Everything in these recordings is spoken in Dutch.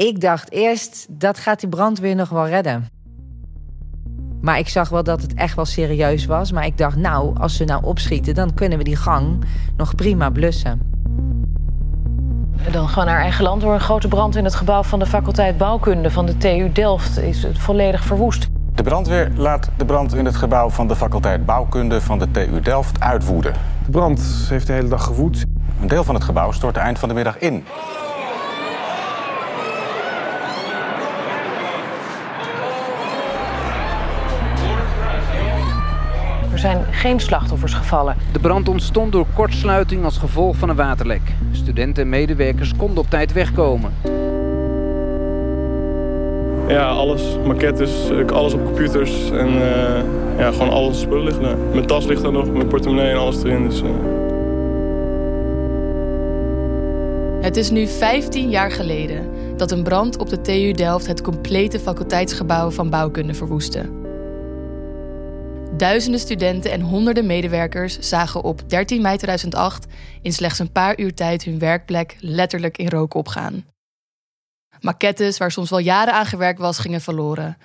Ik dacht eerst, dat gaat die brandweer nog wel redden. Maar ik zag wel dat het echt wel serieus was. Maar ik dacht, nou, als ze nou opschieten, dan kunnen we die gang nog prima blussen. Dan gewoon naar eigen land door een grote brand in het gebouw van de faculteit bouwkunde van de TU Delft is het volledig verwoest. De brandweer laat de brand in het gebouw van de faculteit bouwkunde van de TU Delft uitwoeden. De brand heeft de hele dag gewoed. Een deel van het gebouw stortte eind van de middag in. Zijn geen slachtoffers gevallen. De brand ontstond door kortsluiting als gevolg van een waterlek. Studenten en medewerkers konden op tijd wegkomen. Ja, alles. Maquettes, ik- alles op computers. En eh, ja, gewoon alles spullen liggen daar. Mijn tas ligt er nog, mijn portemonnee en alles erin. Dus, eh. Het is nu 15 jaar geleden dat een brand op de TU Delft het complete faculteitsgebouw van bouwkunde verwoestte. Duizenden studenten en honderden medewerkers zagen op 13 mei 2008 in slechts een paar uur tijd hun werkplek letterlijk in rook opgaan. Maquettes waar soms wel jaren aan gewerkt was, gingen verloren.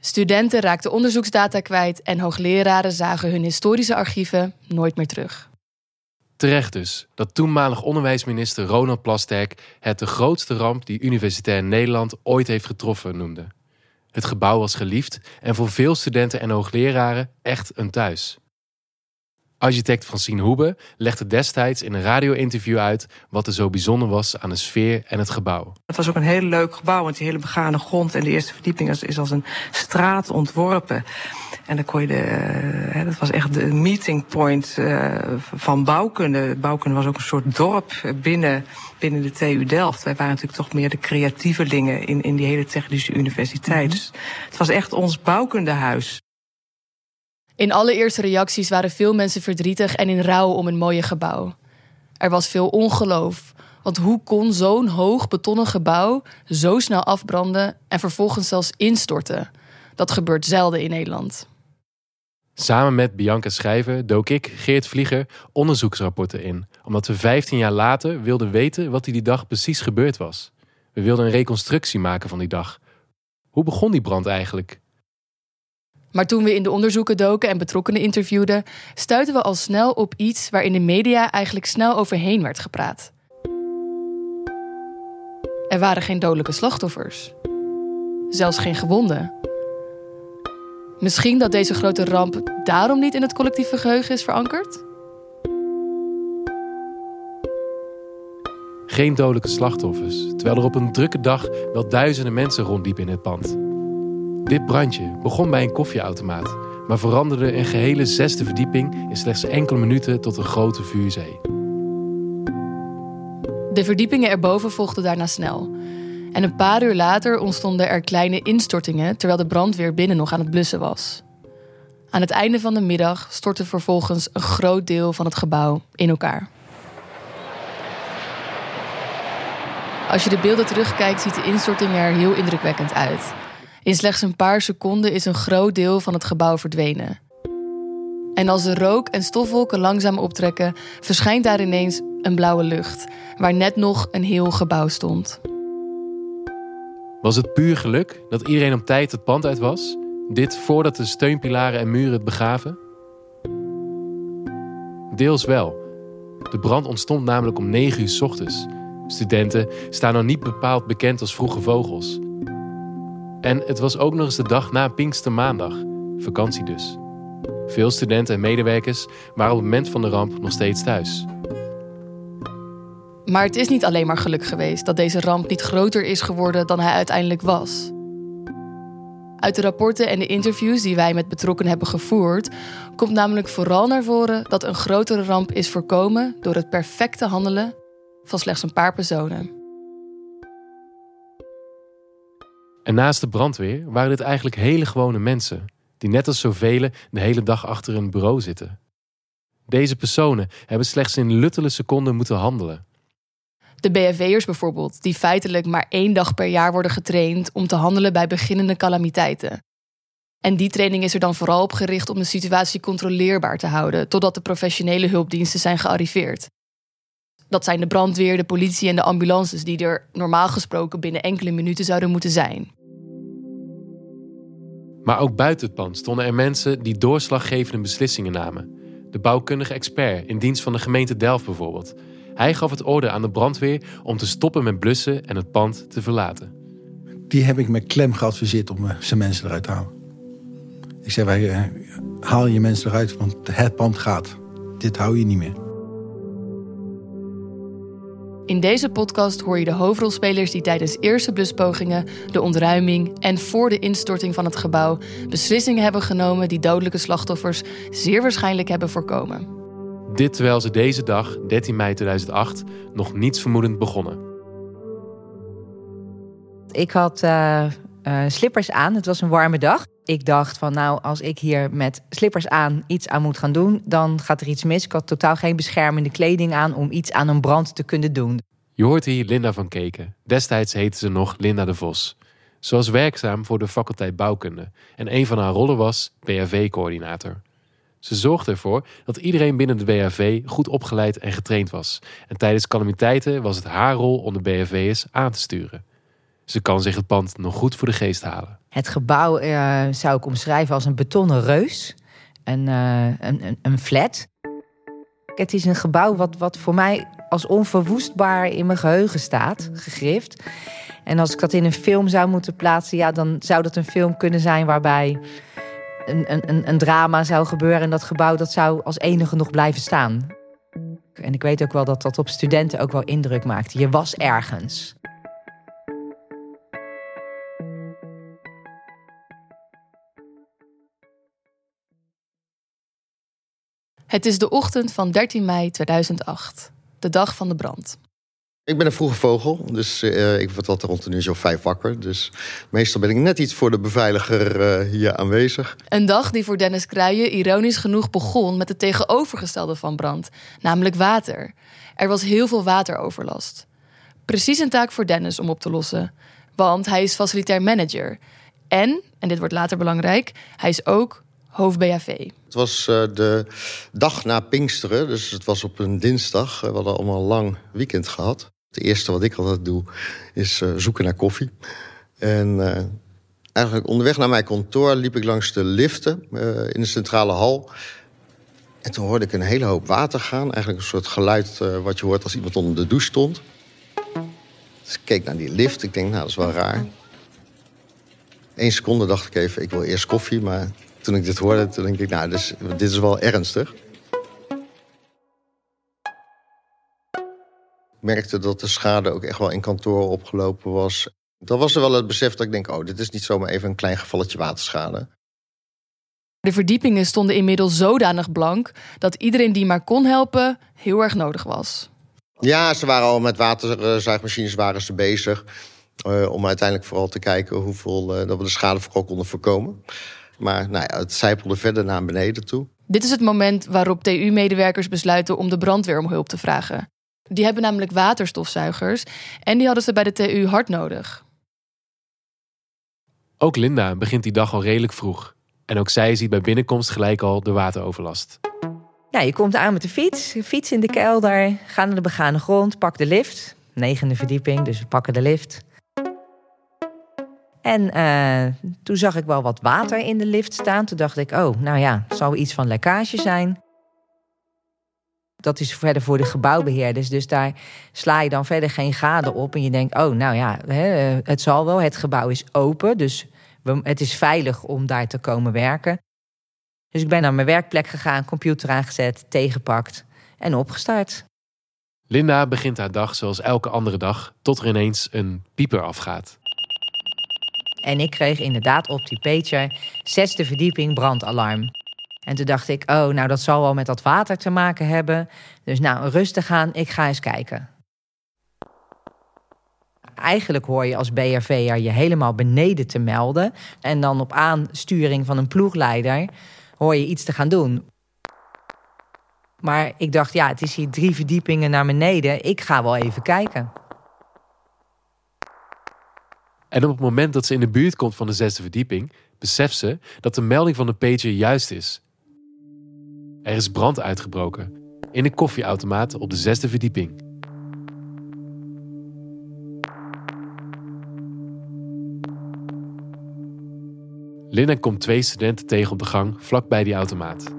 Studenten raakten onderzoeksdata kwijt en hoogleraren zagen hun historische archieven nooit meer terug. Terecht dus dat toenmalig onderwijsminister Ronald Plasterk het de grootste ramp die Universitair Nederland ooit heeft getroffen noemde. Het gebouw was geliefd en voor veel studenten en hoogleraren echt een thuis. Architect Francine Hoebe legde destijds in een radio-interview uit wat er zo bijzonder was aan de sfeer en het gebouw. Het was ook een heel leuk gebouw, want die hele begane grond en de eerste verdieping is, als een straat ontworpen. En dan kon je de, eh, dat was echt de meeting point eh, van bouwkunde. Bouwkunde was ook een soort dorp binnen, binnen de TU Delft. Wij waren natuurlijk toch meer de creatievelingen in, in die hele technische universiteit. Dus het was echt ons bouwkundehuis. In alle eerste reacties waren veel mensen verdrietig en in rouw om een mooie gebouw. Er was veel ongeloof, want hoe kon zo'n hoog betonnen gebouw zo snel afbranden en vervolgens zelfs instorten? Dat gebeurt zelden in Nederland. Samen met Bianca Schrijver dook ik, Geert Vlieger, onderzoeksrapporten in, omdat we 15 jaar later wilden weten wat die dag precies gebeurd was. We wilden een reconstructie maken van die dag. Hoe begon die brand eigenlijk? Maar toen we in de onderzoeken doken en betrokkenen interviewden, stuitten we al snel op iets waar in de media eigenlijk snel overheen werd gepraat. Er waren geen dodelijke slachtoffers. Zelfs geen gewonden. Misschien dat deze grote ramp daarom niet in het collectieve geheugen is verankerd? Geen dodelijke slachtoffers, terwijl er op een drukke dag wel duizenden mensen rondliepen in het pand. Dit brandje begon bij een koffieautomaat, maar veranderde een gehele zesde verdieping in slechts enkele minuten tot een grote vuurzee. De verdiepingen erboven volgden daarna snel. En een paar uur later ontstonden er kleine instortingen terwijl de brandweer binnen nog aan het blussen was. Aan het einde van de middag stortte vervolgens een groot deel van het gebouw in elkaar. Als je de beelden terugkijkt, ziet de instorting er heel indrukwekkend uit. In slechts een paar seconden is een groot deel van het gebouw verdwenen. En als de rook- en stofwolken langzaam optrekken, verschijnt daar ineens een blauwe lucht, waar net nog een heel gebouw stond. Was het puur geluk dat iedereen op tijd het pand uit was? Dit voordat de steunpilaren en muren het begaven? Deels wel. De brand ontstond namelijk om 9 uur 's ochtends. Studenten staan nog niet bepaald bekend als vroege vogels. En het was ook nog eens de dag na Pinkstermaandag, vakantie dus. Veel studenten en medewerkers waren op het moment van de ramp nog steeds thuis. Maar het is niet alleen maar geluk geweest dat deze ramp niet groter is geworden dan hij uiteindelijk was. Uit de rapporten en de interviews die wij met betrokkenen hebben gevoerd, komt namelijk vooral naar voren dat een grotere ramp is voorkomen door het perfecte handelen van slechts een paar personen. En naast de brandweer waren dit eigenlijk hele gewone mensen, die net als zoveel de hele dag achter een bureau zitten. Deze personen hebben slechts in luttele seconden moeten handelen. De BFW'ers bijvoorbeeld, die feitelijk maar één dag per jaar worden getraind om te handelen bij beginnende calamiteiten. En die training is er dan vooral op gericht om de situatie controleerbaar te houden, totdat de professionele hulpdiensten zijn gearriveerd. Dat zijn de brandweer, de politie en de ambulances die er normaal gesproken binnen enkele minuten zouden moeten zijn. Maar ook buiten het pand stonden er mensen die doorslaggevende beslissingen namen. De bouwkundige expert in dienst van de gemeente Delft bijvoorbeeld. Hij gaf het orde aan de brandweer om te stoppen met blussen en het pand te verlaten. Die heb ik met klem geadviseerd om eh, zijn mensen eruit te halen. Ik zei, wij, eh, haal je mensen eruit, want het pand gaat. Dit hou je niet meer. In deze podcast hoor je de hoofdrolspelers die tijdens eerste bluspogingen, de ontruiming en voor de instorting van het gebouw beslissingen hebben genomen die dodelijke slachtoffers zeer waarschijnlijk hebben voorkomen. Dit terwijl ze deze dag, 13 mei 2008, nog niets vermoedend begonnen. Ik had uh, uh, slippers aan. Het was een warme dag. Ik dacht van nou, als ik hier met slippers aan iets aan moet gaan doen, dan gaat er iets mis. Ik had totaal geen beschermende kleding aan om iets aan een brand te kunnen doen. Je hoort hier Linda van Keken. Destijds heette ze nog Linda de Vos. Ze was werkzaam voor de faculteit bouwkunde en een van haar rollen was BHV-coördinator. Ze zorgde ervoor dat iedereen binnen de BHV goed opgeleid en getraind was. En tijdens calamiteiten was het haar rol om de BHV'ers aan te sturen. Ze kan zich het pand nog goed voor de geest halen. Het gebouw uh, zou ik omschrijven als een betonnen reus. Een, uh, een, een, flat. Het is een gebouw wat, wat voor mij als onverwoestbaar in mijn geheugen staat, gegrift. En als ik dat in een film zou moeten plaatsen, ja, dan zou dat een film kunnen zijn waarbij een, een, een drama zou gebeuren. En dat gebouw dat zou als enige nog blijven staan. En ik weet ook wel dat dat op studenten ook wel indruk maakte. Je was ergens. Het is de ochtend van 13 mei 2008, de dag van de brand. Ik ben een vroege vogel, dus uh, ik word altijd rond een uur zo vijf wakker. Dus meestal ben ik net iets voor de beveiliger uh, hier aanwezig. Een dag die voor Dennis Kruijen ironisch genoeg begon met het tegenovergestelde van brand, namelijk water. Er was heel veel wateroverlast. Precies een taak voor Dennis om op te lossen, want hij is facilitair manager. En, en dit wordt later belangrijk, hij is ook hoofd BHV. Het was uh, de dag na Pinksteren, dus het was op een dinsdag. We hadden allemaal een lang weekend gehad. Het eerste wat ik altijd doe is uh, zoeken naar koffie. En eigenlijk onderweg naar mijn kantoor liep ik langs de liften in de centrale hal. En toen hoorde ik een hele hoop water gaan. Eigenlijk een soort geluid wat je hoort als iemand onder de douche stond. Dus ik keek naar die lift. Ik denk, nou, dat is wel raar. Eén seconde dacht ik even, ik wil eerst koffie. Maar toen ik dit hoorde, toen denk ik, nou, dus, dit is wel ernstig. Ik merkte dat de schade ook echt wel in kantoor opgelopen was. Dan was er wel het besef dat ik denk, oh, dit is niet zomaar even een klein gevalletje waterschade. De verdiepingen stonden inmiddels zodanig blank dat iedereen die maar kon helpen heel erg nodig was. Ja, ze waren al met waterzuigmachines waren ze bezig. Uh, om uiteindelijk vooral te kijken hoeveel uh, dat we de schade vooral konden voorkomen. Maar nou ja, het zijpelde verder naar beneden toe. Dit is het moment waarop TU-medewerkers besluiten om de brandweer om hulp te vragen. Die hebben namelijk waterstofzuigers en die hadden ze bij de TU hard nodig. Ook Linda begint die dag al redelijk vroeg. En ook zij ziet bij binnenkomst gelijk al de wateroverlast. Ja, je komt aan met de fiets, fiets in de kelder, ga naar de begane grond, pak de lift. Negende verdieping, dus we pakken de lift. En uh, toen zag ik wel wat water in de lift staan. Toen dacht ik, oh, nou ja, het zal iets van lekkage zijn. Dat is verder voor de gebouwbeheerders. Dus daar sla je dan verder geen gade op. En je denkt, oh, nou ja, het zal wel. Het gebouw is open, dus het is veilig om daar te komen werken. Dus ik ben naar mijn werkplek gegaan, computer aangezet, tegengepakt en opgestart. Linda begint haar dag zoals elke andere dag, tot er ineens een pieper afgaat. En ik kreeg inderdaad op die pager zesde verdieping brandalarm. En toen dacht ik, oh, nou dat zal wel met dat water te maken hebben. Dus nou, rustig aan, ik ga eens kijken. Eigenlijk hoor je als BRV'er je helemaal beneden te melden. En dan op aansturing van een ploegleider hoor je iets te gaan doen. Maar ik dacht, ja, het is hier drie verdiepingen naar beneden. Ik ga wel even kijken. En op het moment dat ze in de buurt komt van de zesde verdieping, beseft ze dat de melding van de pager juist is. Er is brand uitgebroken in een koffieautomaat op de zesde verdieping. Linda komt twee studenten tegen op de gang vlakbij die automaat.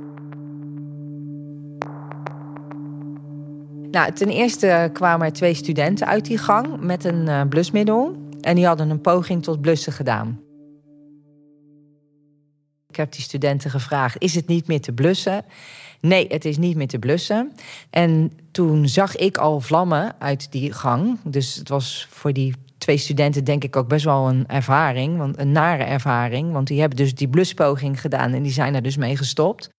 Nou, ten eerste kwamen er twee studenten uit die gang met een eh, blusmiddel. En die hadden een poging tot blussen gedaan. Ik heb die studenten gevraagd: is het niet meer te blussen? Nee, het is niet meer te blussen. En toen zag ik al vlammen uit die gang. Dus het was voor die twee studenten denk ik ook best wel een ervaring, want een nare ervaring, want die hebben dus die bluspoging gedaan en die zijn er dus mee gestopt.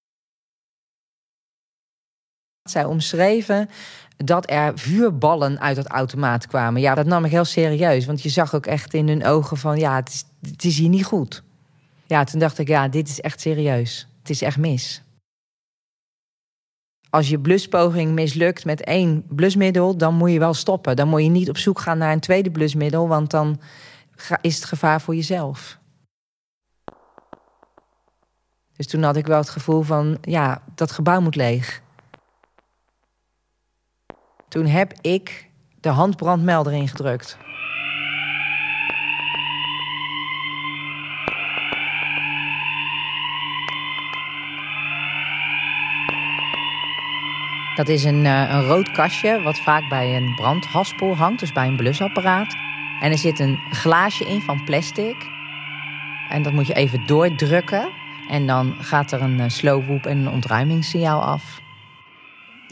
Zij omschreven dat er vuurballen uit het automaat kwamen. Ja, dat nam ik heel serieus, want je zag ook echt in hun ogen van ja, het is, het is hier niet goed. Ja, toen dacht ik ja, dit is echt serieus. Het is echt mis. Als je bluspoging mislukt met één blusmiddel, dan moet je wel stoppen. Dan moet je niet op zoek gaan naar een tweede blusmiddel, want dan is het gevaar voor jezelf. Dus toen had ik wel het gevoel van, ja, dat gebouw moet leeg. Toen heb ik de handbrandmelder ingedrukt. Dat is een, uh, een rood kastje wat vaak bij een brandhaspel hangt, dus bij een blusapparaat. En er zit een glaasje in van plastic. En dat moet je even doordrukken. En dan gaat er een uh, en een ontruimingssignaal af.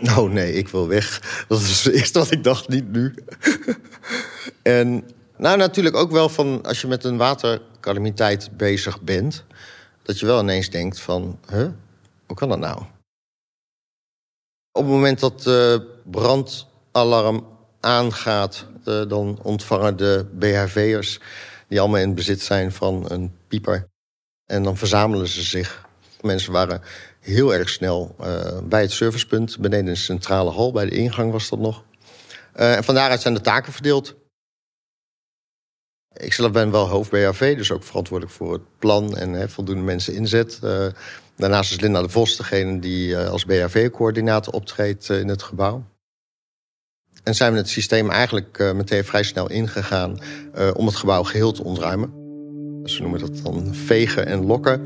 Nou nee, ik wil weg. Dat is het eerste wat ik dacht, niet nu. en nou natuurlijk ook wel van als je met een watercalamiteit bezig bent... dat je wel ineens denkt van, huh, hoe kan dat nou? Op het moment dat de brandalarm aangaat... Dan ontvangen de BHV'ers, die allemaal in bezit zijn van een pieper... en dan verzamelen ze zich. Mensen waren heel erg snel uh, bij het servicepunt... beneden de centrale hal, bij de ingang was dat nog. Uh, en van daaruit zijn de taken verdeeld. Ik zelf ben wel hoofd BHV, dus ook verantwoordelijk voor het plan... en voldoende mensen inzet... Daarnaast is Linda de Vos degene die eh, als BHV-coördinator optreedt eh, in het gebouw. En zijn we het systeem eigenlijk eh, meteen vrij snel ingegaan om het gebouw geheel te ontruimen. Ze noemen dat dan vegen en lokken.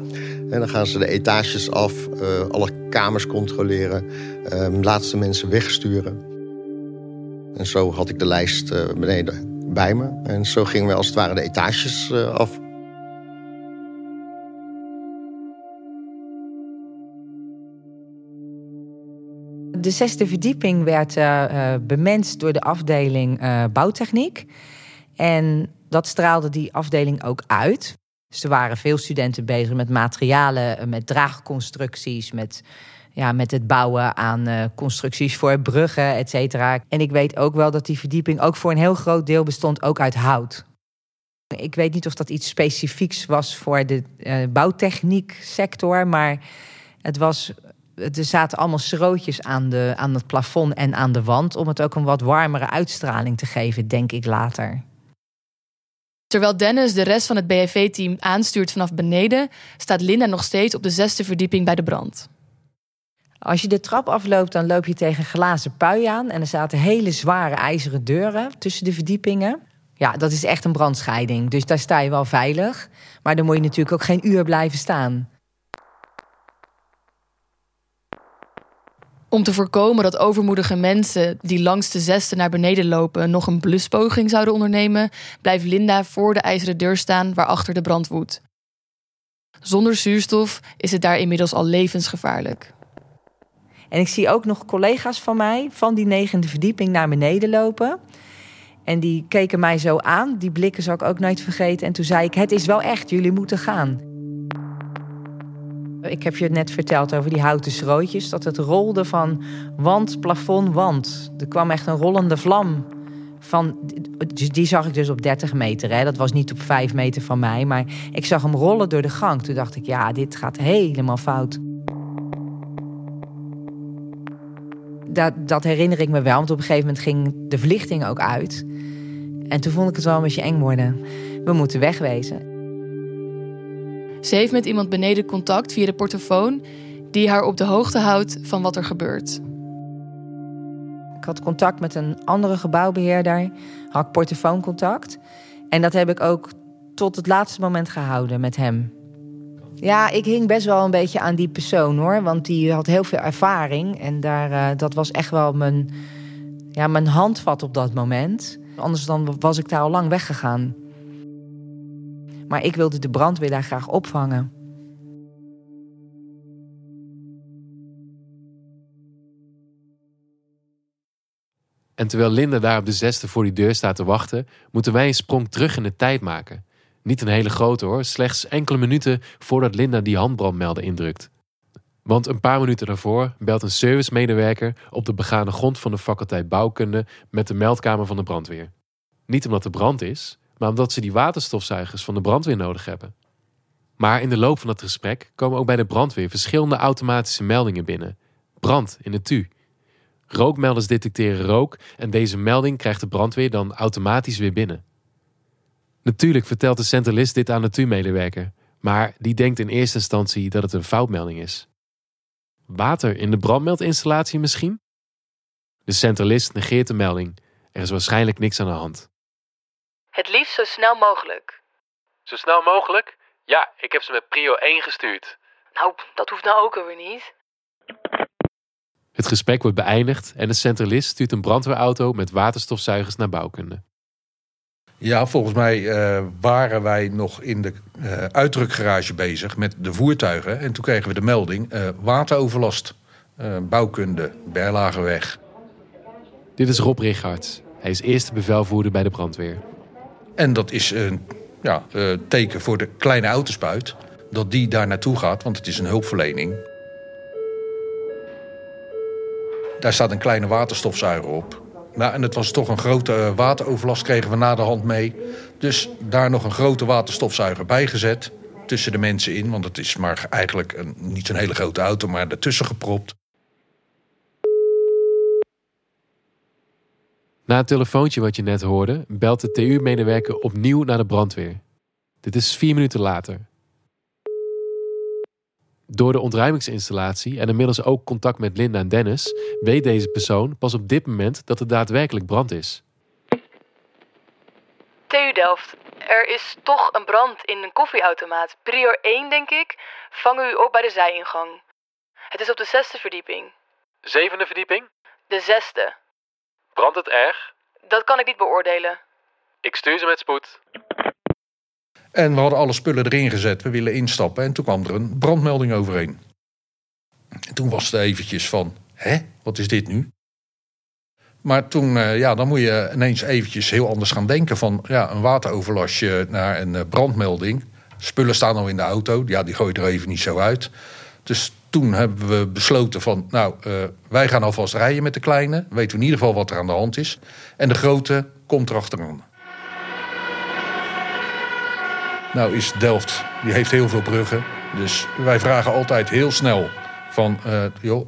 En dan gaan ze de etages af, alle kamers controleren, ehm, laatste mensen wegsturen. En zo had ik de lijst beneden bij me. En zo gingen we als het ware de etages af. De zesde verdieping werd bemenst door de afdeling bouwtechniek. En dat straalde die afdeling ook uit. Dus er waren veel studenten bezig met materialen, met draagconstructies, met, ja, met het bouwen aan uh, constructies voor bruggen, et cetera. En ik weet ook wel dat die verdieping ook voor een heel groot deel bestond ook uit hout. Ik weet niet of dat iets specifieks was voor de uh, bouwtechnieksector, maar het was er zaten allemaal schrootjes aan, de, aan het plafond en aan de wand. Om het ook een wat warmere uitstraling te geven, denk ik later. Terwijl Dennis de rest van het BFV-team aanstuurt vanaf beneden, staat Linda nog steeds op de zesde verdieping bij de brand. Als je de trap afloopt, dan loop je tegen glazen pui aan. En er zaten hele zware ijzeren deuren tussen de verdiepingen. Ja, dat is echt een brandscheiding. Dus daar sta je wel veilig. Maar dan moet je natuurlijk ook geen uur blijven staan. Om te voorkomen dat overmoedige mensen die langs de zesde naar beneden lopen nog een bluspoging zouden ondernemen, blijft Linda voor de ijzeren deur staan waarachter de brand woedt. Zonder zuurstof is het daar inmiddels al levensgevaarlijk. En ik zie ook nog collega's van mij van die negende verdieping naar beneden lopen. En die keken mij zo aan. Die blikken zal ik ook nooit vergeten. En toen zei ik: Het is wel echt, jullie moeten gaan. Ik heb je net verteld over die houten schrootjes. Dat het rolde van wand, plafond, wand. Er kwam echt een rollende vlam. Van, die zag ik dus op 30 meter. Hè. Dat was niet op 5 meter van mij. Maar ik zag hem rollen door de gang. Toen dacht ik, ja, dit gaat helemaal fout. Dat, dat herinner ik me wel. Want op een gegeven moment ging de verlichting ook uit. En toen vond ik het wel een beetje eng worden. We moeten wegwezen. Ze heeft met iemand beneden contact via de portofoon die haar op de hoogte houdt van wat er gebeurt. Ik had contact met een andere gebouwbeheerder, had portofooncontact. En dat heb ik ook tot het laatste moment gehouden met hem. Ja, ik hing best wel een beetje aan die persoon hoor. Want die had heel veel ervaring. En daar, uh, dat was echt wel mijn, ja, mijn handvat op dat moment. Anders dan was ik daar al lang weggegaan. Maar ik wilde de brandweer daar graag opvangen. En terwijl Linda daar op de zesde voor die deur staat te wachten, moeten wij een sprong terug in de tijd maken. Niet een hele grote hoor, slechts enkele minuten voordat Linda die handbrandmelder indrukt. Want een paar minuten daarvoor belt een servicemedewerker op de begane grond van de faculteit bouwkunde met de meldkamer van de brandweer. Niet omdat er brand is, maar omdat ze die waterstofzuigers van de brandweer nodig hebben. Maar in de loop van het gesprek komen ook bij de brandweer verschillende automatische meldingen binnen. Brand in de TU. Rookmelders detecteren rook en deze melding krijgt de brandweer dan automatisch weer binnen. Natuurlijk vertelt de centralist dit aan de TU-medewerker, maar die denkt in eerste instantie dat het een foutmelding is. Water in de brandmeldinstallatie misschien? De centralist negeert de melding. Er is waarschijnlijk niks aan de hand. Het liefst zo snel mogelijk. Zo snel mogelijk? Ja, ik heb ze met prio 1 gestuurd. Nou, dat hoeft nou ook alweer niet. Het gesprek wordt beëindigd en de centralist stuurt een brandweerauto met waterstofzuigers naar bouwkunde. Ja, volgens mij uh, waren wij nog in de uh, uitdrukgarage bezig met de voertuigen. En toen kregen we de melding uh, wateroverlast, bouwkunde, Berlagenweg. Dit is Rob Richards. Hij is eerste bevelvoerder bij de brandweer. En dat is een ja, teken voor de kleine autospuit. Dat die daar naartoe gaat, want het is een hulpverlening. Daar staat een kleine waterstofzuiger op. Nou, en het was toch een grote uh, wateroverlast, kregen we na de hand mee. Dus daar nog een grote waterstofzuiger bij gezet. Tussen de mensen in, want het is maar eigenlijk een, niet een hele grote auto, maar ertussen gepropt. Na het telefoontje wat je net hoorde, belt de TU-medewerker opnieuw naar de brandweer. Dit is vier minuten later. Door de ontruimingsinstallatie en inmiddels ook contact met Linda en Dennis, weet deze persoon pas op dit moment dat er daadwerkelijk brand is. TU Delft, er is toch een brand in een koffieautomaat. Prior 1, denk ik. Vang u op bij de zijingang. Het is op de zesde verdieping. Zevende verdieping? De zesde. Brandt het erg? Dat kan ik niet beoordelen. Ik stuur ze met spoed. En we hadden alle spullen erin gezet. We willen instappen. En toen kwam er een brandmelding overheen. En toen was het eventjes van, hè, wat is dit nu? Maar toen, uh, ja, dan moet je ineens eventjes heel anders gaan denken. Van ja, een wateroverlastje naar een uh, brandmelding. Spullen staan al in de auto. Ja, die gooi je er even niet zo uit. Dus toen hebben we besloten van, nou, uh, wij gaan alvast rijden met de kleine. Weten we in ieder geval wat er aan de hand is. En de grote komt erachteraan. Nou is Delft, die heeft heel veel bruggen. Dus wij vragen altijd heel snel van, uh, joh,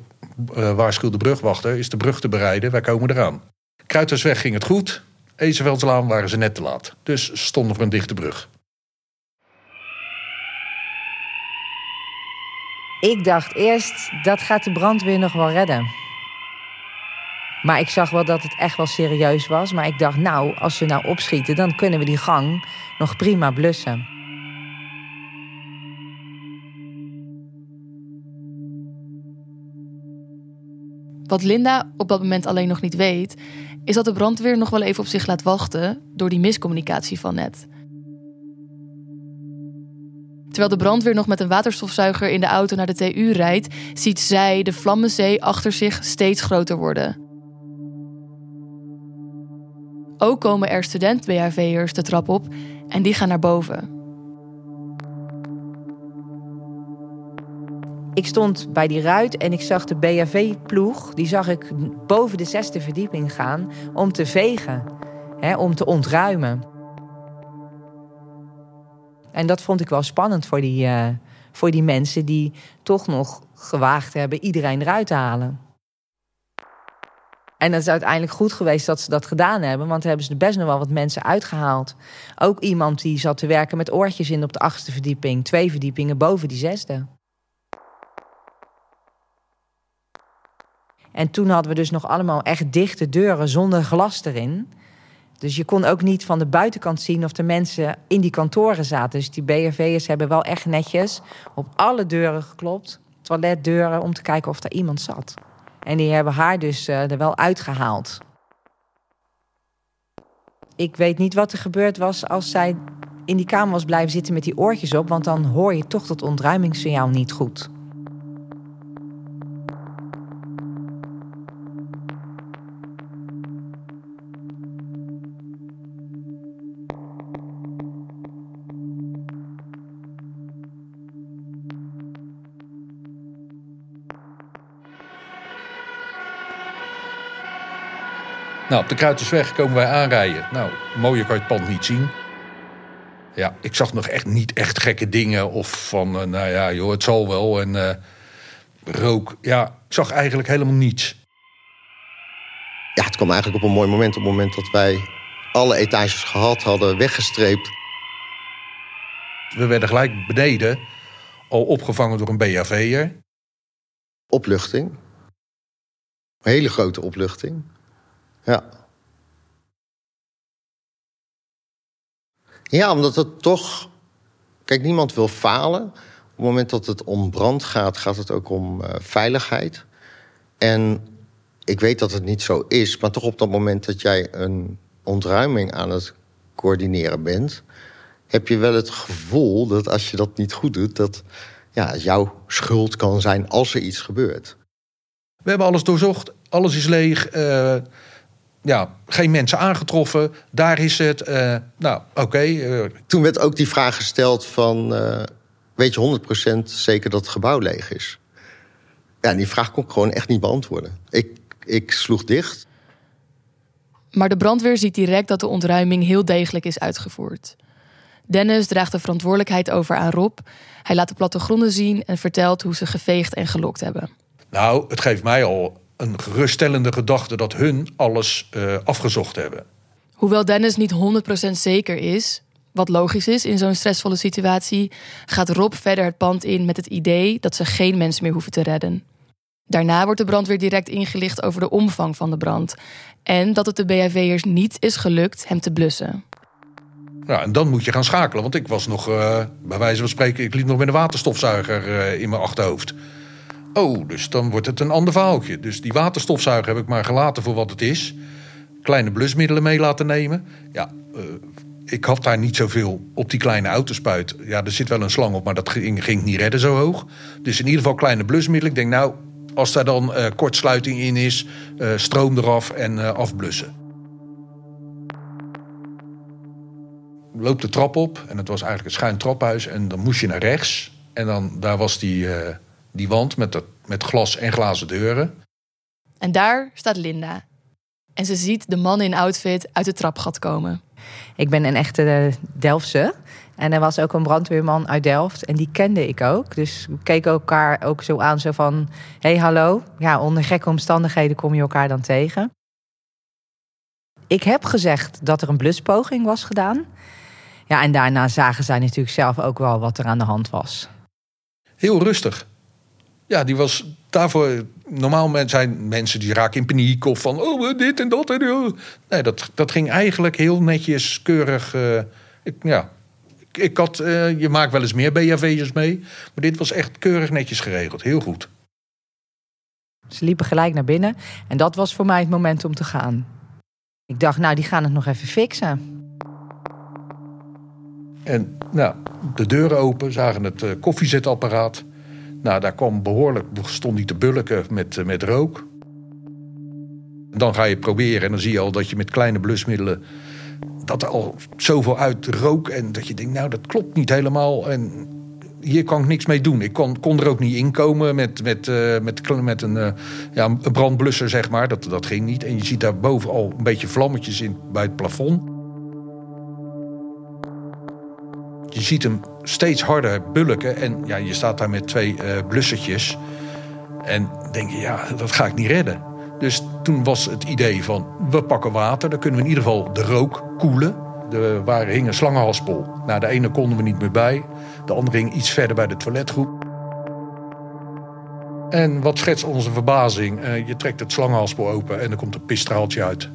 uh, waarschuw de brugwachter, is de brug te bereiden, wij komen eraan. Kruitersweg ging het goed, Ezenveldslaan waren ze net te laat. Dus stonden voor een dichte brug. Ik dacht eerst, dat gaat de brandweer nog wel redden. Maar ik zag wel dat het echt wel serieus was. Maar ik dacht, nou, als ze nou opschieten, dan kunnen we die gang nog prima blussen. Wat Linda op dat moment alleen nog niet weet, is dat de brandweer nog wel even op zich laat wachten door die miscommunicatie van net. Terwijl de brandweer nog met een waterstofzuiger in de auto naar de TU rijdt, ziet zij de Vlammenzee achter zich steeds groter worden. Ook komen er student-BHV'ers de trap op en die gaan naar boven. Ik stond bij die ruit en ik zag de BHV-ploeg, die zag ik boven de zesde verdieping gaan om te vegen, hè, om te ontruimen. En dat vond ik wel spannend voor die, uh, voor die mensen die toch nog gewaagd hebben iedereen eruit te halen. En het is uiteindelijk goed geweest dat ze dat gedaan hebben, want hebben ze best nog wel wat mensen uitgehaald. Ook iemand die zat te werken met oortjes in op de achtste verdieping, twee verdiepingen boven die zesde. En toen hadden we dus nog allemaal echt dichte deuren zonder glas erin. Dus je kon ook niet van de buitenkant zien of de mensen in die kantoren zaten. Dus die BRV'ers hebben wel echt netjes op alle deuren geklopt, toiletdeuren, om te kijken of daar iemand zat. En die hebben haar dus uh, er wel uitgehaald. Ik weet niet wat er gebeurd was als zij in die kamer was blijven zitten met die oortjes op, want dan hoor je toch dat ontruimingssignaal niet goed. Nou, op de Kruitersweg komen wij aanrijden. Nou, mooier kan je het pand niet zien. Ja, ik zag nog echt niet echt gekke dingen. Of van, uh, nou ja, joh, het zal wel. En uh, rook. Ja, ik zag eigenlijk helemaal niets. Ja, het kwam eigenlijk op een mooi moment. Op het moment dat wij alle etages gehad hadden, weggestreept. We werden gelijk beneden al opgevangen door een BHV'er. Opluchting. Een hele grote opluchting. Ja. Ja, omdat het toch. Kijk, niemand wil falen. Op het moment dat het om brand gaat, gaat het ook om uh, veiligheid. En ik weet dat het niet zo is, maar toch op dat moment dat jij een ontruiming aan het coördineren bent, heb je wel het gevoel dat als je dat niet goed doet, dat ja, jouw schuld kan zijn als er iets gebeurt. We hebben alles doorzocht, alles is leeg. Uh ja, geen mensen aangetroffen. Daar is het. Uh, nou, oké. Uh... Toen werd ook die vraag gesteld van... Uh, weet je 100% zeker dat het gebouw leeg is? Ja, die vraag kon ik gewoon echt niet beantwoorden. Ik, ik sloeg dicht. Maar de brandweer ziet direct dat de ontruiming heel degelijk is uitgevoerd. Dennis draagt de verantwoordelijkheid over aan Rob. Hij laat de plattegronden zien en vertelt hoe ze geveegd en gelokt hebben. Nou, het geeft mij al een geruststellende gedachte dat hun alles uh, afgezocht hebben. Hoewel Dennis niet 100% zeker is, wat logisch is in zo'n stressvolle situatie, gaat Rob verder het pand in met het idee dat ze geen mensen meer hoeven te redden. Daarna wordt de brandweer direct ingelicht over de omvang van de brand en dat het de BHV'ers niet is gelukt hem te blussen. Ja, en dan moet je gaan schakelen, want ik was nog, uh, bij wijze van spreken, ik liep nog met een waterstofzuiger uh, in mijn achterhoofd. Oh, dus dan wordt het een ander verhaaltje. Dus die waterstofzuiger heb ik maar gelaten voor wat het is. Kleine blusmiddelen mee laten nemen. Ja, uh, ik had daar niet zoveel op die kleine autospuit. Ja, er zit wel een slang op, maar dat ging, ging niet redden zo hoog. Dus in ieder geval kleine blusmiddelen. Ik denk, nou, als daar dan uh, kortsluiting in is, uh, stroom eraf en afblussen. Loop de trap op en het was eigenlijk een schuin traphuis. En dan moest je naar rechts. En dan daar was die die wand met, dat, met glas en glazen deuren. En daar staat Linda. En ze ziet de man in outfit uit het trapgat komen. Ik ben een echte eh, Delftse. En er was ook een brandweerman uit Delft. En die kende ik ook. Dus we keken elkaar ook zo aan. Zo van, hey, hallo. Ja, onder gekke omstandigheden kom je elkaar dan tegen. Ik heb gezegd dat er een bluspoging was gedaan. Ja, en daarna zagen zij natuurlijk zelf ook wel wat er aan de hand was. Heel rustig. Ja, die was daarvoor. Normaal zijn mensen die raken in paniek of van oh dit en dat en oh. Nee, dat, dat ging eigenlijk heel netjes, keurig. Uh, ik, ja, ik, ik had, uh, je maakt wel eens meer BHV'ers mee, maar dit was echt keurig netjes geregeld, heel goed. Ze liepen gelijk naar binnen en dat was voor mij het moment om te gaan. Ik dacht, nou, die gaan het nog even fixen. En nou, de deuren open, zagen het uh, koffiezetapparaat. Nou, daar kwam behoorlijk, stond hij te bulken met, eh, met rook. Dan ga je proberen en dan zie je al dat je met kleine blusmiddelen... dat er al zoveel uit rook en dat je denkt, nou, dat klopt niet helemaal. En hier kan ik niks mee doen. Ik kon, kon er ook niet inkomen met, met, uh, met, met een, uh, ja, een brandblusser, zeg maar. Dat, dat ging niet. En je ziet daar boven al een beetje vlammetjes in bij het plafond. Je ziet hem steeds harder bulken. En ja, je staat daar met twee uh, blussertjes. En denk je, ja, dat ga ik niet redden. Dus toen was het idee van, we pakken water. Dan kunnen we in ieder geval de rook koelen. Er waren, hing een slangenhaspel. Nou, de ene konden we niet meer bij. De andere hing iets verder bij de toiletgroep. En wat schetst onze verbazing? Uh, je trekt het slangenhaspel open en er komt een pistraaltje uit.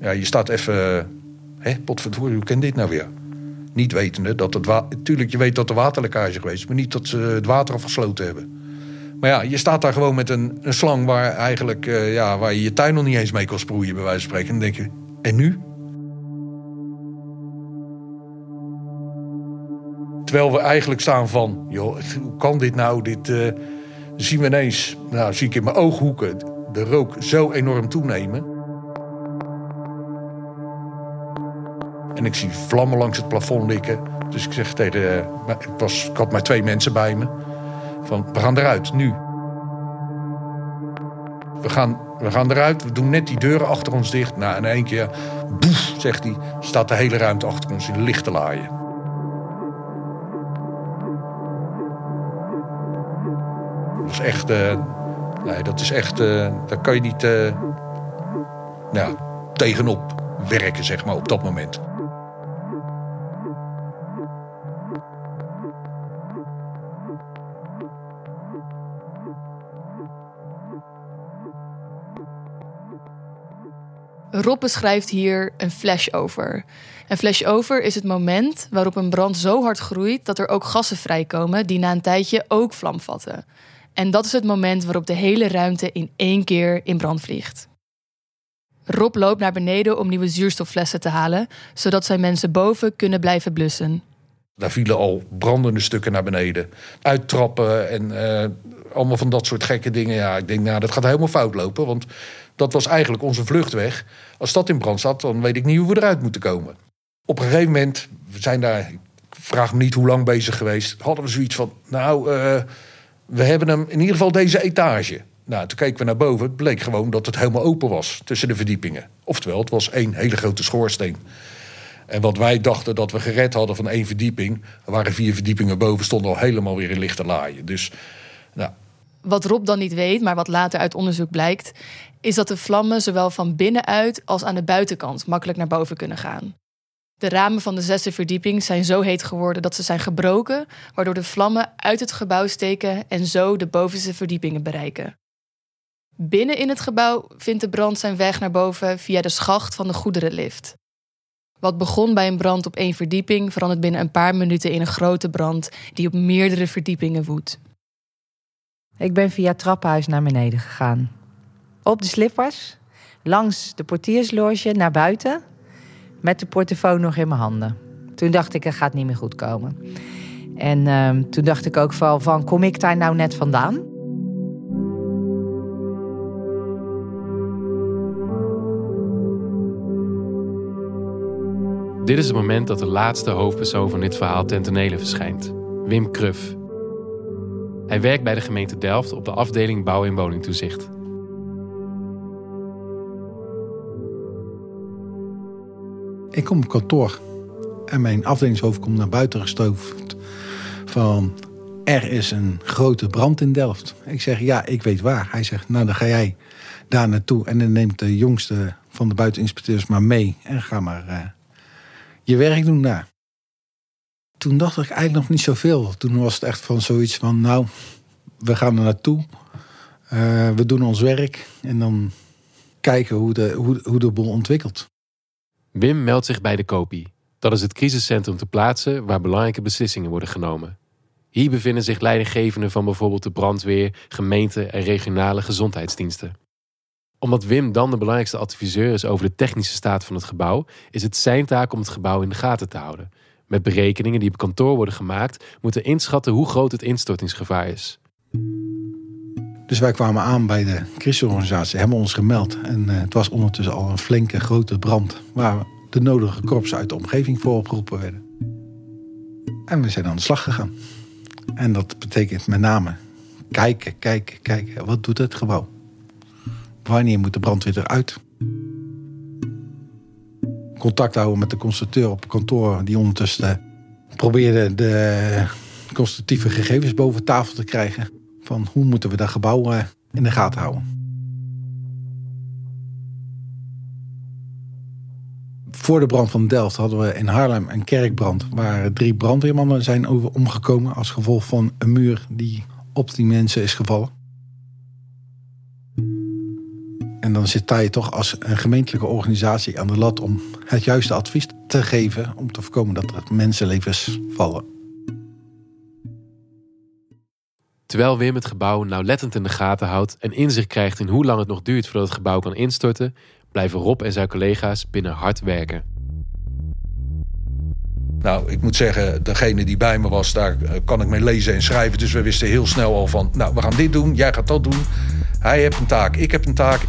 Ja, je staat even... Hé, potverdorie, hoe kan dit nou weer? Niet wetende dat het water... Tuurlijk, je weet dat er waterlekkage geweest is... maar niet dat ze het water afgesloten hebben. Maar ja, je staat daar gewoon met een, een slang waar, eigenlijk, uh, ja, waar je je tuin nog niet eens mee kan sproeien, bij wijze van spreken. En dan denk je, en nu? Terwijl we eigenlijk staan van, joh, hoe kan dit nou? Dit uh, zien we ineens, nou zie ik in mijn ooghoeken de rook zo enorm toenemen. En ik zie vlammen langs het plafond likken. Dus ik zeg tegen, uh, ik, was, ik had maar twee mensen bij me. Van, we gaan eruit, nu. We gaan, we gaan eruit, we doen net die deuren achter ons dicht. Nou, in één keer, boef, zegt hij, staat de hele ruimte achter ons in lichte laaien. Dat is echt, uh, nee, dat is echt, uh, daar kan je niet uh, nou, tegenop werken, zeg maar, op dat moment. Rob beschrijft hier een flashover. Een flashover is het moment waarop een brand zo hard groeit dat er ook gassen vrijkomen die na een tijdje ook vlam vatten. En dat is het moment waarop de hele ruimte in één keer in brand vliegt. Rob loopt naar beneden om nieuwe zuurstofflessen te halen, zodat zijn mensen boven kunnen blijven blussen. Daar vielen al brandende stukken naar beneden. Uittrappen en uh, allemaal van dat soort gekke dingen. Ja, ik denk, nou, dat gaat helemaal fout lopen. Want dat was eigenlijk onze vluchtweg. Als dat in brand zat, dan weet ik niet hoe we eruit moeten komen. Op een gegeven moment, we zijn daar, ik vraag me niet hoe lang bezig geweest, hadden we zoiets van, nou, uh, we hebben hem in ieder geval deze etage. Nou, toen keken we naar boven. Het bleek gewoon dat het helemaal open was tussen de verdiepingen. Oftewel, het was één hele grote schoorsteen. En wat wij dachten dat we gered hadden van één verdieping, er waren vier verdiepingen boven, stonden al helemaal weer in lichte laaien. Dus, nou. Wat Rob dan niet weet, maar wat later uit onderzoek blijkt, is dat de vlammen zowel van binnenuit als aan de buitenkant makkelijk naar boven kunnen gaan. De ramen van de zesde verdieping zijn zo heet geworden dat ze zijn gebroken, waardoor de vlammen uit het gebouw steken en zo de bovenste verdiepingen bereiken. Binnen in het gebouw vindt de brand zijn weg naar boven via de schacht van de goederenlift. Wat begon bij een brand op één verdieping verandert binnen een paar minuten in een grote brand die op meerdere verdiepingen woedt. Ik ben via het trappenhuis naar beneden gegaan. Op de slippers, langs de portiersloge naar buiten, met de portofoon nog in mijn handen. Toen dacht ik, het gaat niet meer goed komen. En uh, toen dacht ik ook van, kom ik daar nou net vandaan? Dit is het moment dat de laatste hoofdpersoon van dit verhaal ten tonele verschijnt. Wim Kruf. Hij werkt bij de gemeente Delft op de afdeling bouw- en woningtoezicht. Ik kom op kantoor en mijn afdelingshoofd komt naar buiten gestoofd van er is een grote brand in Delft. Ik zeg ja, ik weet waar. Hij zegt nou dan ga jij daar naartoe en dan neemt de jongste van de buiteninspecteurs maar mee en ga maar uh, je werk doen daar. Toen dacht ik eigenlijk nog niet zoveel. Toen was het echt van zoiets van nou, we gaan er naartoe. Uh, we doen ons werk en dan kijken hoe de, hoe, hoe de boel ontwikkelt. Wim meldt zich bij de COPI. Dat is het crisiscentrum te plaatsen waar belangrijke beslissingen worden genomen. Hier bevinden zich leidinggevenden van bijvoorbeeld de brandweer, gemeente en regionale gezondheidsdiensten. Omdat Wim dan de belangrijkste adviseur is over de technische staat van het gebouw, is het zijn taak om het gebouw in de gaten te houden. Met berekeningen die op kantoor worden gemaakt, moeten inschatten hoe groot het instortingsgevaar is. Dus wij kwamen aan bij de crisisorganisatie, hebben ons gemeld. En uh, het was ondertussen al een flinke grote brand... waar de nodige korpsen uit de omgeving voor opgeroepen werden. En we zijn aan de slag gegaan. En dat betekent met name kijken, kijken, kijken. Wat doet het gebouw? Wanneer moet de brandweer eruit? Contact houden met de constructeur op kantoor... die ondertussen probeerde de constructieve gegevens boven tafel te krijgen van hoe moeten we dat gebouw in de gaten houden. Voor de brand van Delft hadden we in Haarlem een kerkbrand... waar drie brandweermannen zijn over omgekomen... als gevolg van een muur die op die mensen is gevallen. En dan zit je toch als een gemeentelijke organisatie aan de lat om het juiste advies te geven om te voorkomen dat er mensenlevens vallen. Terwijl Wim het gebouw nauwlettend in de gaten houdt en inzicht krijgt in hoe lang het nog duurt voordat het gebouw kan instorten, blijven Rob en zijn collega's binnen hard werken. Nou, ik moet zeggen, degene die bij me was, daar eh, kan ik mee lezen en schrijven. Dus we wisten heel snel al van, nou, we gaan dit doen, jij gaat dat doen. Hij heeft een taak, ik heb een taak.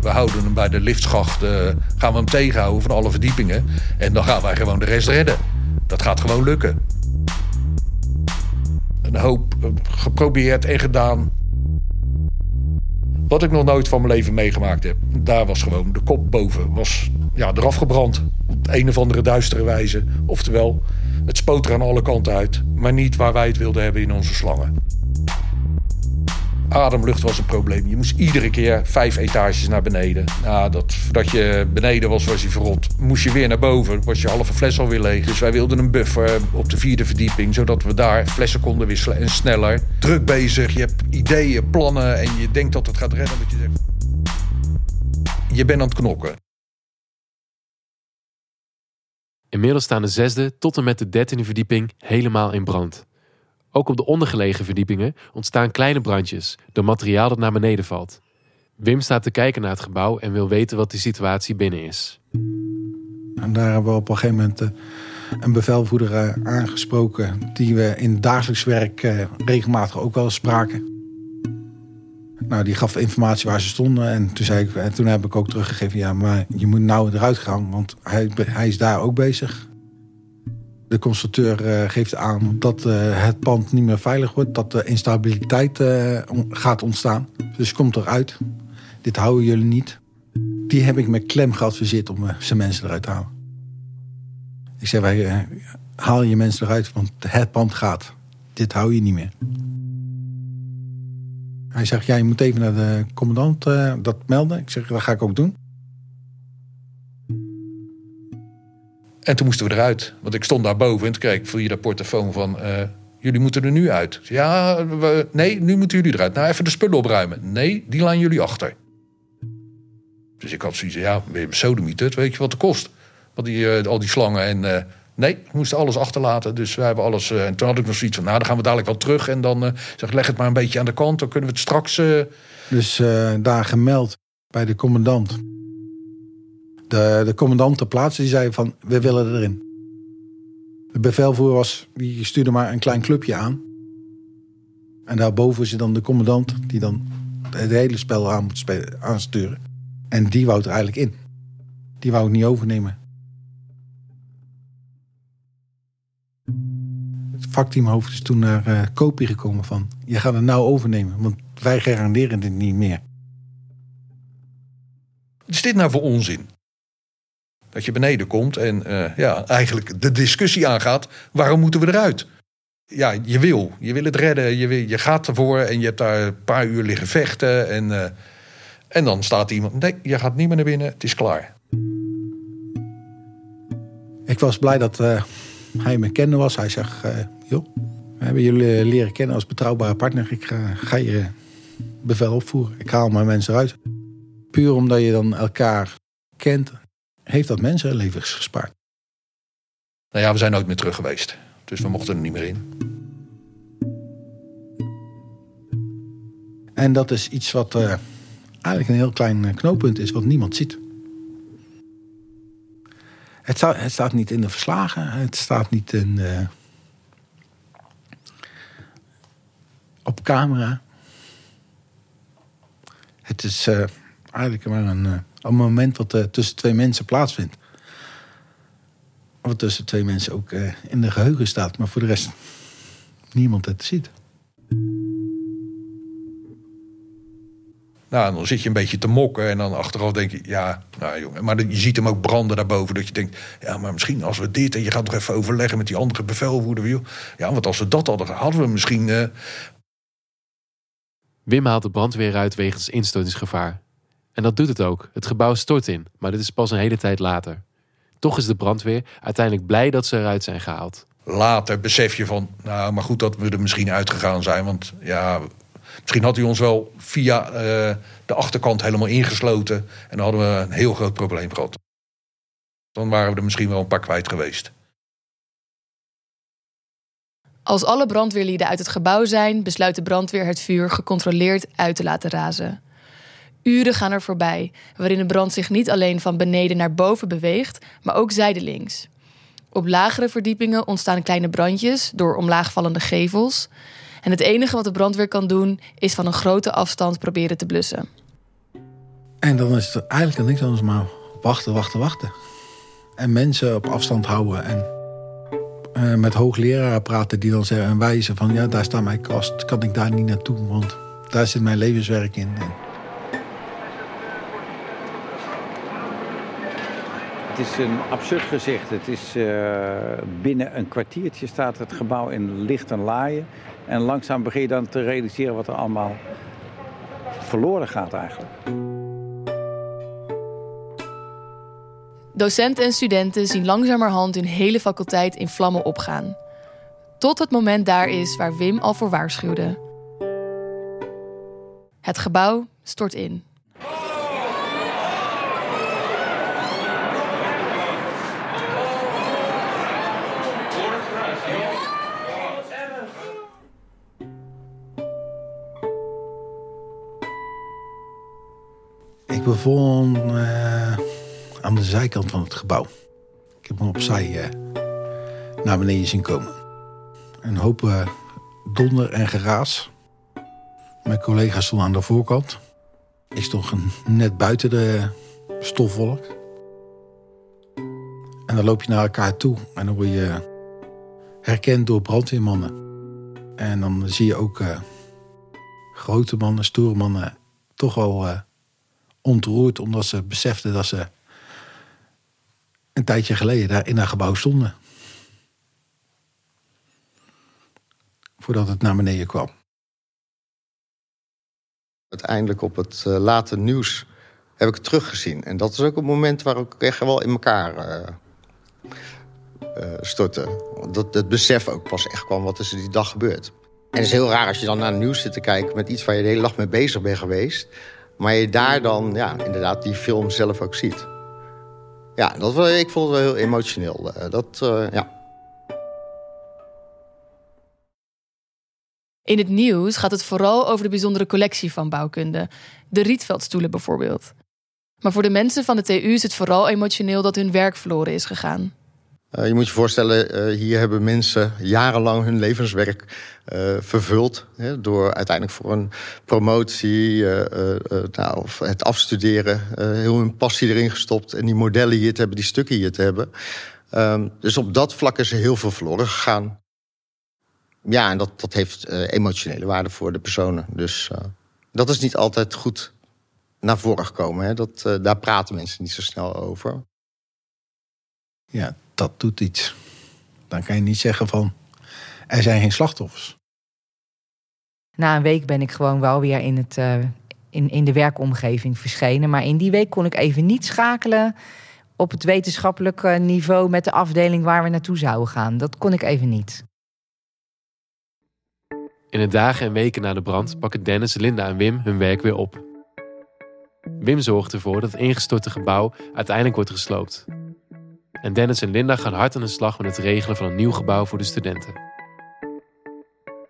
We houden hem bij de liftschacht, uh, gaan we hem tegenhouden van alle verdiepingen. En dan gaan wij gewoon de rest redden. Dat gaat gewoon lukken. Een hoop eh, geprobeerd en gedaan. Wat ik nog nooit van mijn leven meegemaakt heb. Daar was gewoon de kop boven. Was ja, eraf gebrand. Op een of andere duistere wijze. Oftewel, het spoot er aan alle kanten uit. Maar niet waar wij het wilden hebben in onze slangen. Ademlucht was een probleem. Je moest iedere keer vijf etages naar beneden. Nou, dat, voordat je beneden was, was hij verrot. Moest je weer naar boven, was je halve fles alweer leeg. Dus wij wilden een buffer op de vierde verdieping, zodat we daar flessen konden wisselen en sneller. Druk bezig, je hebt ideeën, plannen en je denkt dat het gaat redden. Dat je zegt, je bent aan het knokken. Inmiddels staan de zesde tot en met de dertiende verdieping helemaal in brand. Ook op de ondergelegen verdiepingen ontstaan kleine brandjes door materiaal dat naar beneden valt. Wim staat te kijken naar het gebouw en wil weten wat de situatie binnen is. En daar hebben we op een gegeven moment eh, een bevelvoerder eh, aangesproken, die we in dagelijks werk eh, regelmatig ook wel spraken. Nou, die gaf informatie waar ze stonden. En toen, zei ik, en toen heb ik ook teruggegeven: ja, maar je moet nou eruit gaan, want hij, hij is daar ook bezig. De constructeur uh, geeft aan dat uh, het pand niet meer veilig wordt, dat er instabiliteit uh, gaat ontstaan. Dus komt eruit. Dit houden jullie niet. Die heb ik met klem geadviseerd om zijn mensen eruit te halen. Ik zei, wij, haal je mensen eruit, want het pand gaat. Dit hou je niet meer. Hij zegt, ja, je moet even naar de commandant dat melden. Ik zeg, dat ga ik ook doen. En toen moesten we eruit. Want ik stond daar boven en toen kreeg ik via de portofoon van... Uh, jullie moeten er nu uit. Ja, nee, nu moeten jullie eruit. Nou, even de spullen opruimen. Nee, die laan jullie achter. Dus ik had zoiets ja, sodemietert, weet je wat het kost? Want die, uh, al die slangen en... Uh, nee, we moesten alles achterlaten. Dus wij hebben alles... en toen had ik nog zoiets van, nou, dan gaan we dadelijk wel terug. En dan zeg leg het maar een beetje aan de kant. Dan kunnen we het straks... Dus daar gemeld bij de commandant de, de commandant ter plaatse die zei van, we willen erin. De bevelvoerder was, die stuurde maar een klein clubje aan. En daarboven zit dan de commandant die dan het hele spel aan moet aansturen. En die wou er eigenlijk in. Die wou het niet overnemen. Het vakteamhoofd is toen naar uh, Kopie gekomen van... je gaat het nou overnemen, want wij garanderen dit niet meer. Is dit nou voor onzin? Dat je beneden komt en uh, ja, eigenlijk de discussie aangaat. Waarom moeten we eruit? Ja, je wil. Je wil het redden. Je, wil, je gaat ervoor en je hebt daar een paar uur liggen vechten. En, uh, en dan staat iemand. Nee, je gaat niet meer naar binnen. Het is klaar. Ik was blij dat uh, hij me kende was. Hij zegt, joh, we hebben jullie leren kennen als betrouwbare partner. Ik ga, ga je bevel opvoeren. Ik haal mijn mensen eruit. Puur omdat je dan elkaar kent heeft dat mensenlevens gespaard. Nou ja, we zijn nooit meer terug geweest. Dus we mochten er niet meer in. En dat is iets wat uh, eigenlijk een heel klein eh, knooppunt is, wat niemand ziet. Het staat, het staat niet in de verslagen, het staat niet in, uh, op camera. Het is eigenlijk maar een een moment wat uh, tussen twee mensen plaatsvindt. Wat tussen twee mensen ook uh, in de geheugen staat, maar voor de rest niemand het ziet. Nou, dan zit je een beetje te mokken en dan achteraf denk je, ja, nou jongen. Maar je ziet hem ook branden daarboven, dat je denkt, ja, maar misschien als we dit en je gaat nog even overleggen met die andere bevelvoerder. Ja, want als we dat hadden, hadden we misschien. Uh... Wim haalt de brandweer uit wegens instortingsgevaar. En dat doet het ook. Het gebouw stort in, maar dit is pas een hele tijd later. Toch is de brandweer uiteindelijk blij dat ze eruit zijn gehaald. Later besef je van, nou, maar goed dat we er misschien uitgegaan zijn. Want ja, Misschien had hij ons wel via eh, de achterkant helemaal ingesloten. En dan hadden we een heel groot probleem gehad. Dan waren we er misschien wel een paar kwijt geweest. Als alle brandweerlieden uit het gebouw zijn, besluit de brandweer het vuur gecontroleerd uit te laten razen. Uren gaan er voorbij, waarin de brand zich niet alleen van beneden naar boven beweegt, maar ook zijdelings. Op lagere verdiepingen ontstaan kleine brandjes door omlaagvallende gevels. En het enige wat de brandweer kan doen, is van een grote afstand proberen te blussen. En dan is er eigenlijk niks anders maar wachten, wachten, wachten. En mensen op afstand houden. En uh, met hoogleraren praten die dan zeggen en wijzen van... ja, daar staat mijn kast, kan ik daar niet naartoe, want daar zit mijn levenswerk in. Het is een absurd gezicht. Het is uh, binnen een kwartiertje staat het gebouw in licht en laaien. En langzaam begin je dan te realiseren wat er allemaal verloren gaat eigenlijk. Docenten en studenten zien langzamerhand hun hele faculteit in vlammen opgaan. Tot het moment daar is waar Wim al voor waarschuwde. Het gebouw stort in. Bevond uh, aan de zijkant van het gebouw. Ik heb hem opzij uh, naar beneden zien komen. Een hoop uh, donder en geraas. Mijn collega's stonden aan de voorkant. Ik stond net buiten de stofwolk. En dan loop je naar elkaar toe en dan word je herkend door brandweermannen. En dan zie je ook grote mannen, stoere mannen, toch wel ontroerd omdat ze beseften dat ze een tijdje geleden daar in dat gebouw stonden. Voordat het naar beneden kwam. Uiteindelijk op het uh, late nieuws heb ik het teruggezien. En dat is ook een moment waar ik echt wel in elkaar uh, stortte. Dat het besef ook pas echt kwam wat is er die dag gebeurd. En het is heel raar als je dan naar het nieuws zit te kijken... met iets waar je de hele dag mee bezig bent geweest... Maar je daar dan ja, inderdaad die film zelf ook ziet. Ja, dat, ik vond het wel heel emotioneel. Dat, uh, ja. In het nieuws gaat het vooral over de bijzondere collectie van bouwkunde. De Rietveldstoelen bijvoorbeeld. Maar voor de mensen van de TU is het vooral emotioneel dat hun werk verloren is gegaan. Uh, je moet je voorstellen, uh, hier hebben mensen jarenlang hun levenswerk uh, vervuld. Hè, door uiteindelijk voor een promotie, nou, of het afstuderen, heel hun passie erin gestopt. En die modellen hier te hebben, die stukken hier te hebben. Um, dus op dat vlak is er heel veel verloren gegaan. Ja, en dat, dat heeft emotionele waarde voor de personen. Dus dat is niet altijd goed naar voren gekomen. Hè. Dat, daar praten mensen niet zo snel over. Ja, dat doet iets. Dan kan je niet zeggen van er zijn geen slachtoffers. Na een week ben ik gewoon wel weer in, het, uh, in, in de werkomgeving verschenen. Maar in die week kon ik even niet schakelen op het wetenschappelijke niveau met de afdeling waar we naartoe zouden gaan. Dat kon ik even niet. In de dagen en weken na de brand pakken Dennis, Linda en Wim hun werk weer op. Wim zorgt ervoor dat het ingestorte gebouw uiteindelijk wordt gesloopt. En Dennis en Linda gaan hard aan de slag met het regelen van een nieuw gebouw voor de studenten.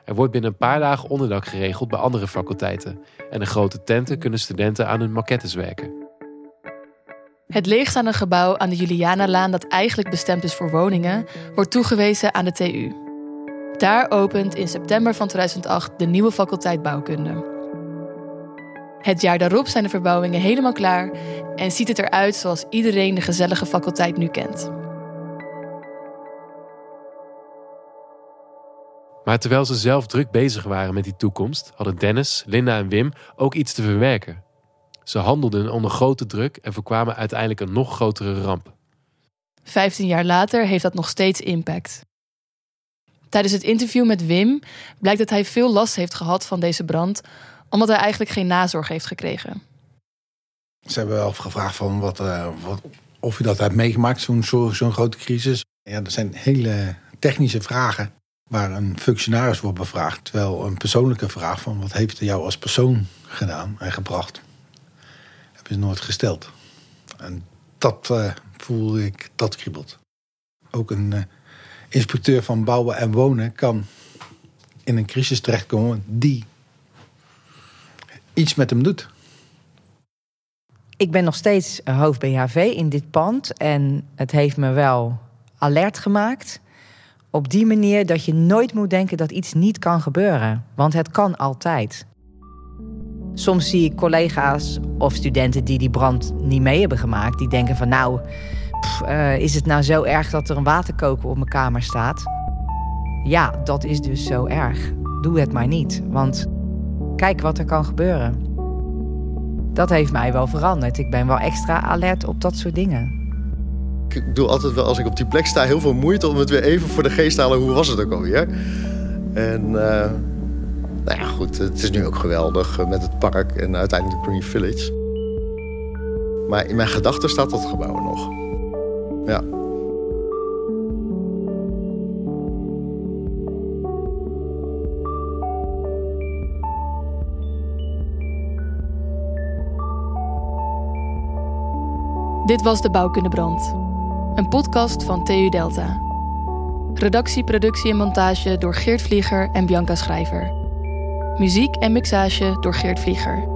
Er wordt binnen een paar dagen onderdak geregeld bij andere faculteiten. En in grote tenten kunnen studenten aan hun maquettes werken. Het leegstaande gebouw aan de Julianalaan, dat eigenlijk bestemd is voor woningen, wordt toegewezen aan de TU. Daar opent in september van 2008 de nieuwe faculteit bouwkunde. Het jaar daarop zijn de verbouwingen helemaal klaar en ziet het eruit zoals iedereen de gezellige faculteit nu kent. Maar terwijl ze zelf druk bezig waren met die toekomst, hadden Dennis, Linda en Wim ook iets te verwerken. Ze handelden onder grote druk en voorkwamen uiteindelijk een nog grotere ramp. Vijftien jaar later heeft dat nog steeds impact. Tijdens het interview met Wim blijkt dat hij veel last heeft gehad van deze brand, omdat hij eigenlijk geen nazorg heeft gekregen. Ze hebben wel gevraagd van wat, wat, of je dat hebt meegemaakt, zo'n zo, zo'n grote crisis. Ja, dat zijn hele technische vragen. waar een functionaris wordt bevraagd. Terwijl een persoonlijke vraag van wat heeft er jou als persoon gedaan en gebracht, heb je nooit gesteld. En dat uh, voelde ik, dat kriebelt. Ook een uh, inspecteur van bouwen en wonen kan in een crisis terechtkomen die iets met hem doet. Ik ben nog steeds hoofd BHV in dit pand en het heeft me wel alert gemaakt. Op die manier dat je nooit moet denken dat iets niet kan gebeuren, want het kan altijd. Soms zie ik collega's of studenten die die brand niet mee hebben gemaakt, die denken van nou, uh, is het nou zo erg dat er een waterkoker op mijn kamer staat? Ja, dat is dus zo erg. Doe het maar niet, want kijk wat er kan gebeuren. Dat heeft mij wel veranderd. Ik ben wel extra alert op dat soort dingen. Ik doe altijd wel, als ik op die plek sta, heel veel moeite om het weer even voor de geest te halen. Hoe was het ook alweer? En uh, nou ja, goed, het is nu ook geweldig eh, met het park en uiteindelijk de Green Village. Maar in mijn gedachten staat dat gebouw nog. Ja. Dit was de Bouwkundebrand. Een podcast van TU Delta. Redactie, productie en montage door Geert Vlieger en Bianca Schrijver. Muziek en mixage door Geert Vlieger.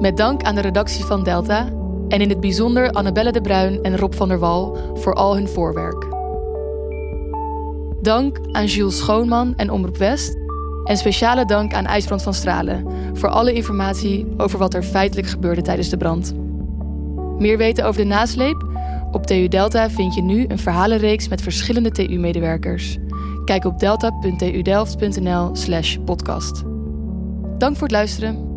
Met dank aan de redactie van Delta en in het bijzonder Annabelle de Bruin en Rob van der Wal voor al hun voorwerk. Dank aan Jules Schoonman en Omroep West. En speciale dank aan IJsbrand van Stralen voor alle informatie over wat er feitelijk gebeurde tijdens de brand. Meer weten over de nasleep? Op TU Delta vind je nu een verhalenreeks met verschillende TU-medewerkers. Kijk op delta.tudelft.nl/podcast. Dank voor het luisteren.